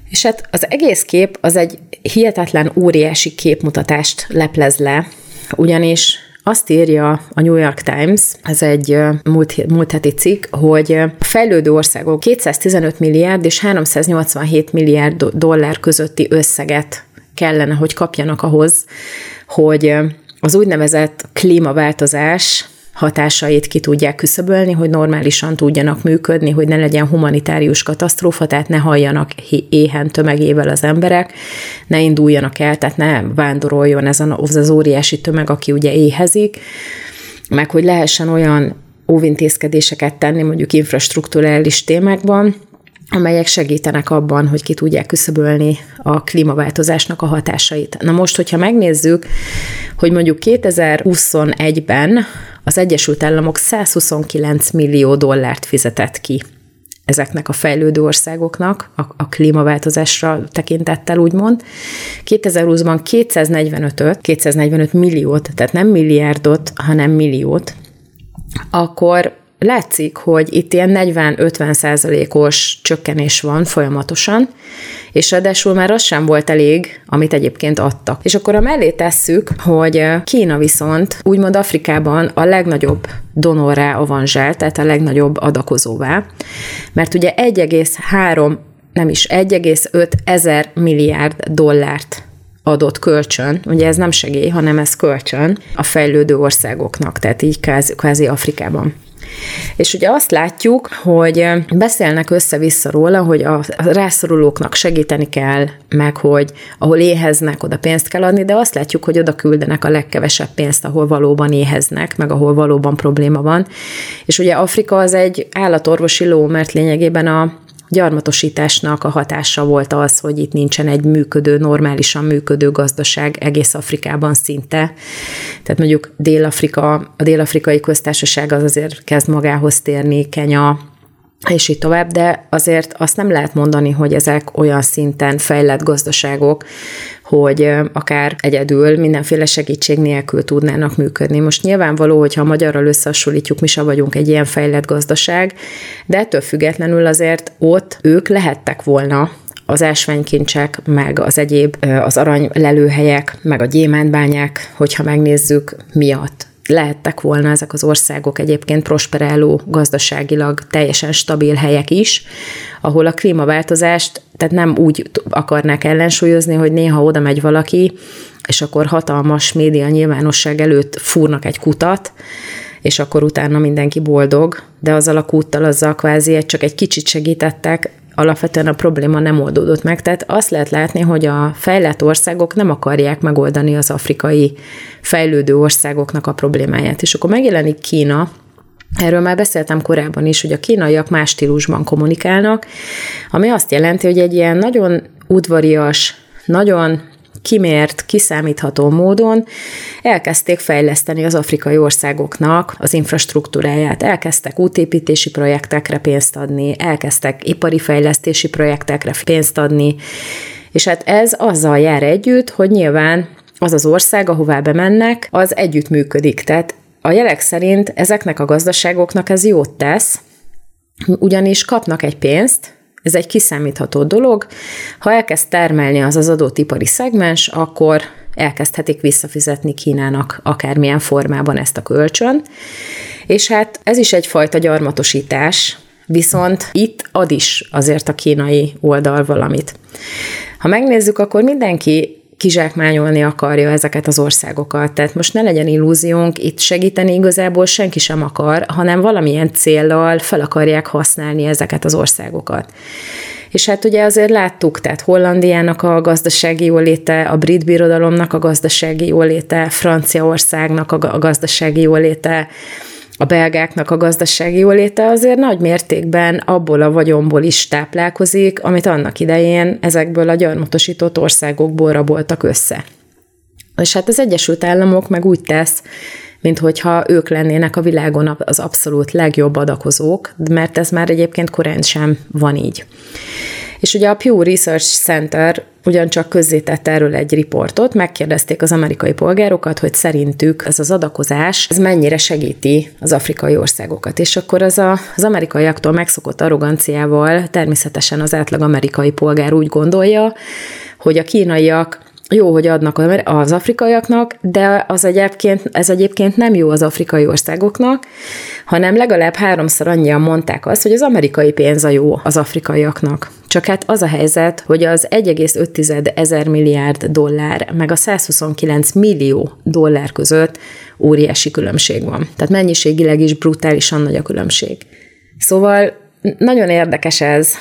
És hát az egész kép az egy hihetetlen óriási képmutatást leplez le, ugyanis azt írja a New York Times, ez egy múlt, múlt heti cikk, hogy a fejlődő országok 215 milliárd és 387 milliárd dollár közötti összeget kellene, hogy kapjanak ahhoz, hogy az úgynevezett klímaváltozás hatásait ki tudják küszöbölni, hogy normálisan tudjanak működni, hogy ne legyen humanitárius katasztrófa, tehát ne halljanak éhen tömegével az emberek, ne induljanak el, tehát ne vándoroljon ez az óriási tömeg, aki ugye éhezik, meg hogy lehessen olyan óvintézkedéseket tenni mondjuk infrastruktúrális témákban, amelyek segítenek abban, hogy ki tudják küszöbölni a klímaváltozásnak a hatásait. Na most, hogyha megnézzük, hogy mondjuk 2021-ben az Egyesült Államok 129 millió dollárt fizetett ki ezeknek a fejlődő országoknak, a, a klímaváltozásra tekintettel úgymond. 2020-ban 245 245 milliót, tehát nem milliárdot, hanem milliót, akkor látszik, hogy itt ilyen 40-50 százalékos csökkenés van folyamatosan, és ráadásul már az sem volt elég, amit egyébként adtak. És akkor a mellé tesszük, hogy Kína viszont úgymond Afrikában a legnagyobb donorrá avanzsál, tehát a legnagyobb adakozóvá, mert ugye 1,3 nem is 1,5 ezer milliárd dollárt adott kölcsön, ugye ez nem segély, hanem ez kölcsön a fejlődő országoknak, tehát így kázi, kázi Afrikában. És ugye azt látjuk, hogy beszélnek össze-vissza róla, hogy a rászorulóknak segíteni kell, meg hogy ahol éheznek, oda pénzt kell adni, de azt látjuk, hogy oda küldenek a legkevesebb pénzt, ahol valóban éheznek, meg ahol valóban probléma van. És ugye Afrika az egy állatorvosi ló, mert lényegében a gyarmatosításnak a hatása volt az, hogy itt nincsen egy működő, normálisan működő gazdaság egész Afrikában szinte. Tehát mondjuk Dél-Afrika, a Dél-Afrikai Köztársaság az azért kezd magához térni, Kenya, és így tovább, de azért azt nem lehet mondani, hogy ezek olyan szinten fejlett gazdaságok, hogy akár egyedül mindenféle segítség nélkül tudnának működni. Most nyilvánvaló, hogyha a magyarral összehasonlítjuk, mi sem vagyunk egy ilyen fejlett gazdaság, de ettől függetlenül azért ott ők lehettek volna az ásványkincsek, meg az egyéb, az arany lelőhelyek, meg a gyémántbányák, hogyha megnézzük miatt lehettek volna ezek az országok egyébként prosperáló, gazdaságilag teljesen stabil helyek is, ahol a klímaváltozást, tehát nem úgy akarnák ellensúlyozni, hogy néha oda megy valaki, és akkor hatalmas média nyilvánosság előtt fúrnak egy kutat, és akkor utána mindenki boldog, de azzal a kúttal, azzal kvázi csak egy kicsit segítettek, alapvetően a probléma nem oldódott meg. Tehát azt lehet látni, hogy a fejlett országok nem akarják megoldani az afrikai fejlődő országoknak a problémáját. És akkor megjelenik Kína, Erről már beszéltem korábban is, hogy a kínaiak más stílusban kommunikálnak, ami azt jelenti, hogy egy ilyen nagyon udvarias, nagyon kimért, kiszámítható módon elkezdték fejleszteni az afrikai országoknak az infrastruktúráját. Elkezdtek útépítési projektekre pénzt adni, elkezdtek ipari fejlesztési projektekre pénzt adni, és hát ez azzal jár együtt, hogy nyilván az az ország, ahová bemennek, az együtt működik. Tehát a jelek szerint ezeknek a gazdaságoknak ez jót tesz, ugyanis kapnak egy pénzt, ez egy kiszámítható dolog. Ha elkezd termelni az az adott ipari szegmens, akkor elkezdhetik visszafizetni Kínának akármilyen formában ezt a kölcsön. És hát ez is egyfajta gyarmatosítás, viszont itt ad is azért a kínai oldal valamit. Ha megnézzük, akkor mindenki kizsákmányolni akarja ezeket az országokat. Tehát most ne legyen illúziónk, itt segíteni igazából senki sem akar, hanem valamilyen céllal fel akarják használni ezeket az országokat. És hát ugye azért láttuk, tehát Hollandiának a gazdasági jóléte, a brit birodalomnak a gazdasági jóléte, Franciaországnak a gazdasági jóléte, a belgáknak a gazdasági jóléte azért nagy mértékben abból a vagyomból is táplálkozik, amit annak idején ezekből a gyarmatosított országokból raboltak össze. És hát az Egyesült Államok meg úgy tesz, mint hogyha ők lennének a világon az abszolút legjobb adakozók, mert ez már egyébként korán sem van így. És ugye a Pew Research Center ugyancsak közzétett erről egy riportot, megkérdezték az amerikai polgárokat, hogy szerintük ez az adakozás, ez mennyire segíti az afrikai országokat. És akkor az a, az amerikaiaktól megszokott arroganciával természetesen az átlag amerikai polgár úgy gondolja, hogy a kínaiak jó, hogy adnak az afrikaiaknak, de az egyébként, ez egyébként nem jó az afrikai országoknak, hanem legalább háromszor annyian mondták azt, hogy az amerikai pénz a jó az afrikaiaknak. Csak hát az a helyzet, hogy az 1,5 ezer milliárd dollár, meg a 129 millió dollár között óriási különbség van. Tehát mennyiségileg is brutálisan nagy a különbség. Szóval nagyon érdekes ez,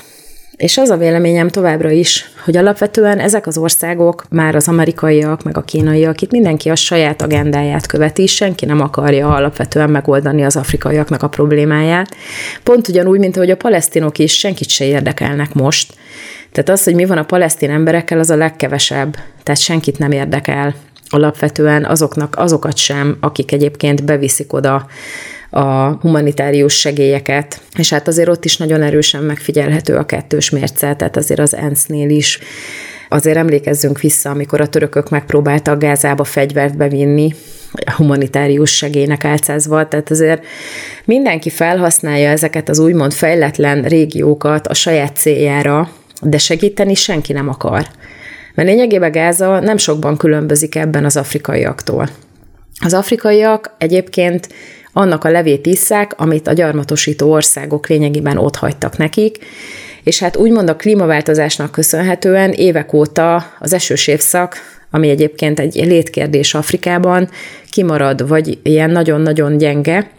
és az a véleményem továbbra is, hogy alapvetően ezek az országok, már az amerikaiak, meg a kínaiak, itt mindenki a saját agendáját követi, senki nem akarja alapvetően megoldani az afrikaiaknak a problémáját. Pont ugyanúgy, mint ahogy a palesztinok is senkit se érdekelnek most. Tehát az, hogy mi van a palesztin emberekkel, az a legkevesebb. Tehát senkit nem érdekel alapvetően azoknak, azokat sem, akik egyébként beviszik oda a humanitárius segélyeket, és hát azért ott is nagyon erősen megfigyelhető a kettős mérce, tehát azért az ENSZ-nél is Azért emlékezzünk vissza, amikor a törökök megpróbáltak Gázába fegyvert bevinni, a humanitárius segélynek álcázva, tehát azért mindenki felhasználja ezeket az úgymond fejletlen régiókat a saját céljára, de segíteni senki nem akar. Mert lényegében Gáza nem sokban különbözik ebben az afrikaiaktól. Az afrikaiak egyébként annak a levét isszák, amit a gyarmatosító országok lényegében ott hagytak nekik, és hát úgymond a klímaváltozásnak köszönhetően évek óta az esős évszak, ami egyébként egy létkérdés Afrikában, kimarad, vagy ilyen nagyon-nagyon gyenge,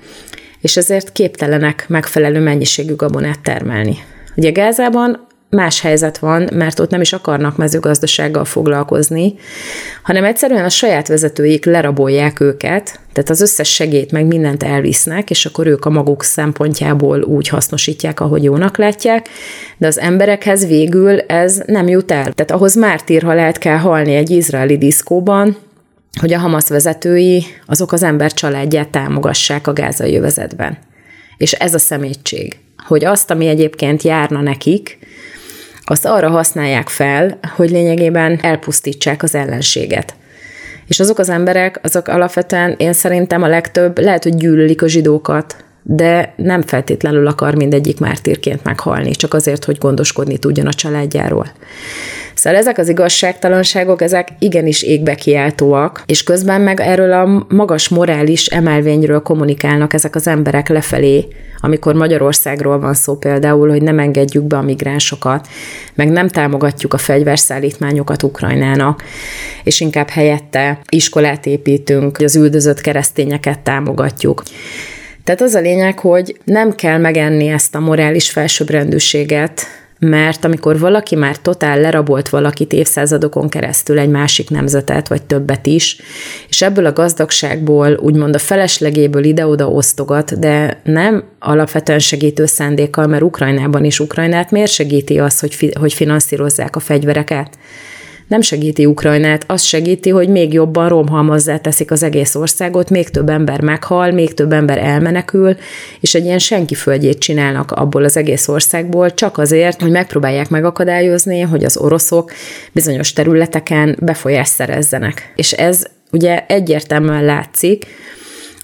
és ezért képtelenek megfelelő mennyiségű gabonát termelni. Ugye Gázában más helyzet van, mert ott nem is akarnak mezőgazdasággal foglalkozni, hanem egyszerűen a saját vezetőik lerabolják őket, tehát az összes segét meg mindent elvisznek, és akkor ők a maguk szempontjából úgy hasznosítják, ahogy jónak látják, de az emberekhez végül ez nem jut el. Tehát ahhoz mártírhalált kell halni egy izraeli diszkóban, hogy a Hamas vezetői azok az ember családját támogassák a gázai jövezetben. És ez a szemétség, hogy azt, ami egyébként járna nekik, azt arra használják fel, hogy lényegében elpusztítsák az ellenséget. És azok az emberek, azok alapvetően én szerintem a legtöbb, lehet, hogy gyűlölik a zsidókat, de nem feltétlenül akar mindegyik mártírként meghalni, csak azért, hogy gondoskodni tudjon a családjáról. Szóval ezek az igazságtalanságok, ezek igenis égbe kiáltóak, és közben meg erről a magas morális emelvényről kommunikálnak ezek az emberek lefelé, amikor Magyarországról van szó például, hogy nem engedjük be a migránsokat, meg nem támogatjuk a fegyverszállítmányokat Ukrajnának, és inkább helyette iskolát építünk, az üldözött keresztényeket támogatjuk. Tehát az a lényeg, hogy nem kell megenni ezt a morális felsőbbrendűséget, mert amikor valaki már totál lerabolt valakit évszázadokon keresztül egy másik nemzetet, vagy többet is, és ebből a gazdagságból, úgymond a feleslegéből ide-oda osztogat, de nem alapvetően segítő szándékkal, mert Ukrajnában is Ukrajnát miért segíti az, hogy, fi, hogy finanszírozzák a fegyvereket? Nem segíti Ukrajnát, az segíti, hogy még jobban romhalmazzá teszik az egész országot, még több ember meghal, még több ember elmenekül, és egy ilyen senki földjét csinálnak abból az egész országból, csak azért, hogy megpróbálják megakadályozni, hogy az oroszok bizonyos területeken befolyást szerezzenek. És ez ugye egyértelműen látszik,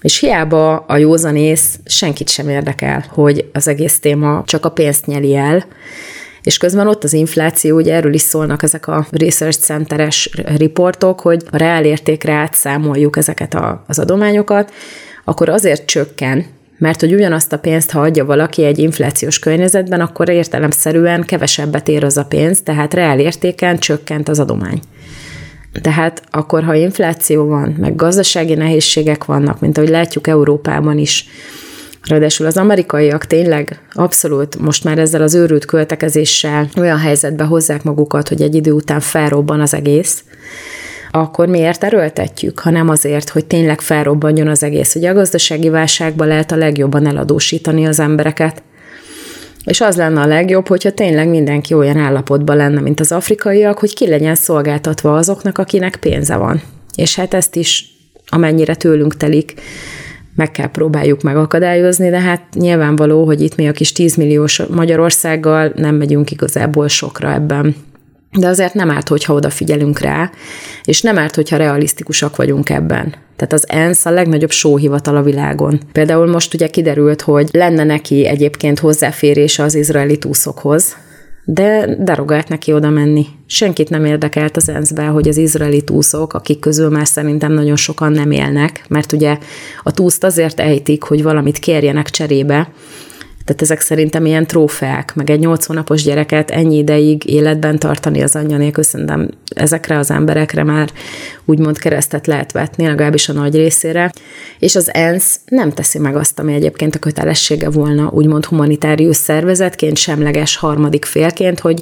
és hiába a józanész senkit sem érdekel, hogy az egész téma csak a pénzt nyeli el, és közben ott az infláció, ugye erről is szólnak ezek a research centeres riportok, hogy a reálértékre átszámoljuk ezeket a, az adományokat, akkor azért csökken, mert hogy ugyanazt a pénzt, ha adja valaki egy inflációs környezetben, akkor értelemszerűen kevesebbet ér az a pénz, tehát reál értéken csökkent az adomány. Tehát akkor, ha infláció van, meg gazdasági nehézségek vannak, mint ahogy látjuk Európában is, Ráadásul az amerikaiak tényleg abszolút most már ezzel az őrült költekezéssel olyan helyzetbe hozzák magukat, hogy egy idő után felrobban az egész, akkor miért erőltetjük, ha nem azért, hogy tényleg felrobbanjon az egész. Ugye a gazdasági válságban lehet a legjobban eladósítani az embereket, és az lenne a legjobb, hogyha tényleg mindenki olyan állapotban lenne, mint az afrikaiak, hogy ki legyen szolgáltatva azoknak, akinek pénze van. És hát ezt is, amennyire tőlünk telik, meg kell próbáljuk megakadályozni, de hát nyilvánvaló, hogy itt mi a kis 10 milliós Magyarországgal nem megyünk igazából sokra ebben. De azért nem árt, hogyha odafigyelünk rá, és nem árt, hogyha realisztikusak vagyunk ebben. Tehát az ENSZ a legnagyobb sóhivatal a világon. Például most ugye kiderült, hogy lenne neki egyébként hozzáférése az izraeli túszokhoz, de derogált neki oda menni. Senkit nem érdekelt az ensz hogy az izraeli túszok, akik közül már szerintem nagyon sokan nem élnek, mert ugye a túszt azért ejtik, hogy valamit kérjenek cserébe, tehát ezek szerintem ilyen trófeák, meg egy 8 hónapos gyereket ennyi ideig életben tartani az anyja nélkül, szerintem ezekre az emberekre már úgymond keresztet lehet vetni, legalábbis a nagy részére. És az ENSZ nem teszi meg azt, ami egyébként a kötelessége volna, úgymond humanitárius szervezetként, semleges harmadik félként, hogy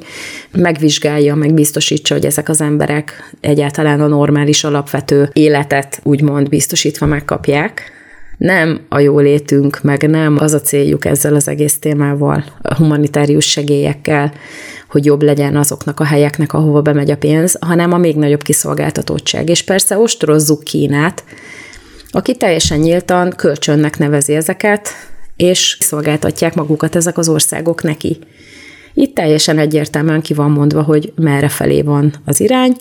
megvizsgálja, meg biztosítsa, hogy ezek az emberek egyáltalán a normális alapvető életet úgymond biztosítva megkapják nem a jólétünk, meg nem az a céljuk ezzel az egész témával, a humanitárius segélyekkel, hogy jobb legyen azoknak a helyeknek, ahova bemegy a pénz, hanem a még nagyobb kiszolgáltatottság. És persze ostorozzuk Kínát, aki teljesen nyíltan kölcsönnek nevezi ezeket, és szolgáltatják magukat ezek az országok neki. Itt teljesen egyértelműen ki van mondva, hogy merre felé van az irány,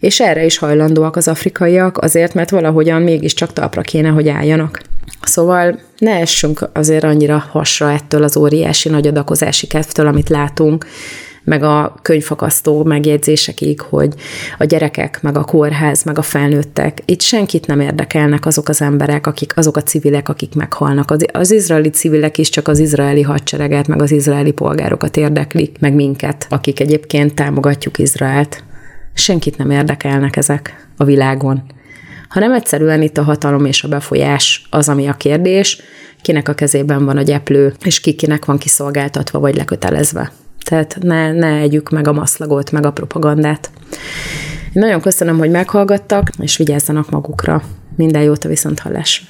és erre is hajlandóak az afrikaiak, azért, mert valahogyan mégiscsak talpra kéne, hogy álljanak. Szóval ne essünk azért annyira hasra ettől az óriási nagy adakozási kedvtől, amit látunk, meg a könyvfakasztó megjegyzésekig, hogy a gyerekek, meg a kórház, meg a felnőttek, itt senkit nem érdekelnek azok az emberek, akik, azok a civilek, akik meghalnak. Az, az izraeli civilek is csak az izraeli hadsereget, meg az izraeli polgárokat érdeklik, meg minket, akik egyébként támogatjuk Izraelt senkit nem érdekelnek ezek a világon, hanem egyszerűen itt a hatalom és a befolyás az, ami a kérdés, kinek a kezében van a gyeplő, és ki kinek van kiszolgáltatva vagy lekötelezve. Tehát ne, ne együk meg a maszlagot, meg a propagandát. Én nagyon köszönöm, hogy meghallgattak, és vigyázzanak magukra. Minden jót a viszonthallásra.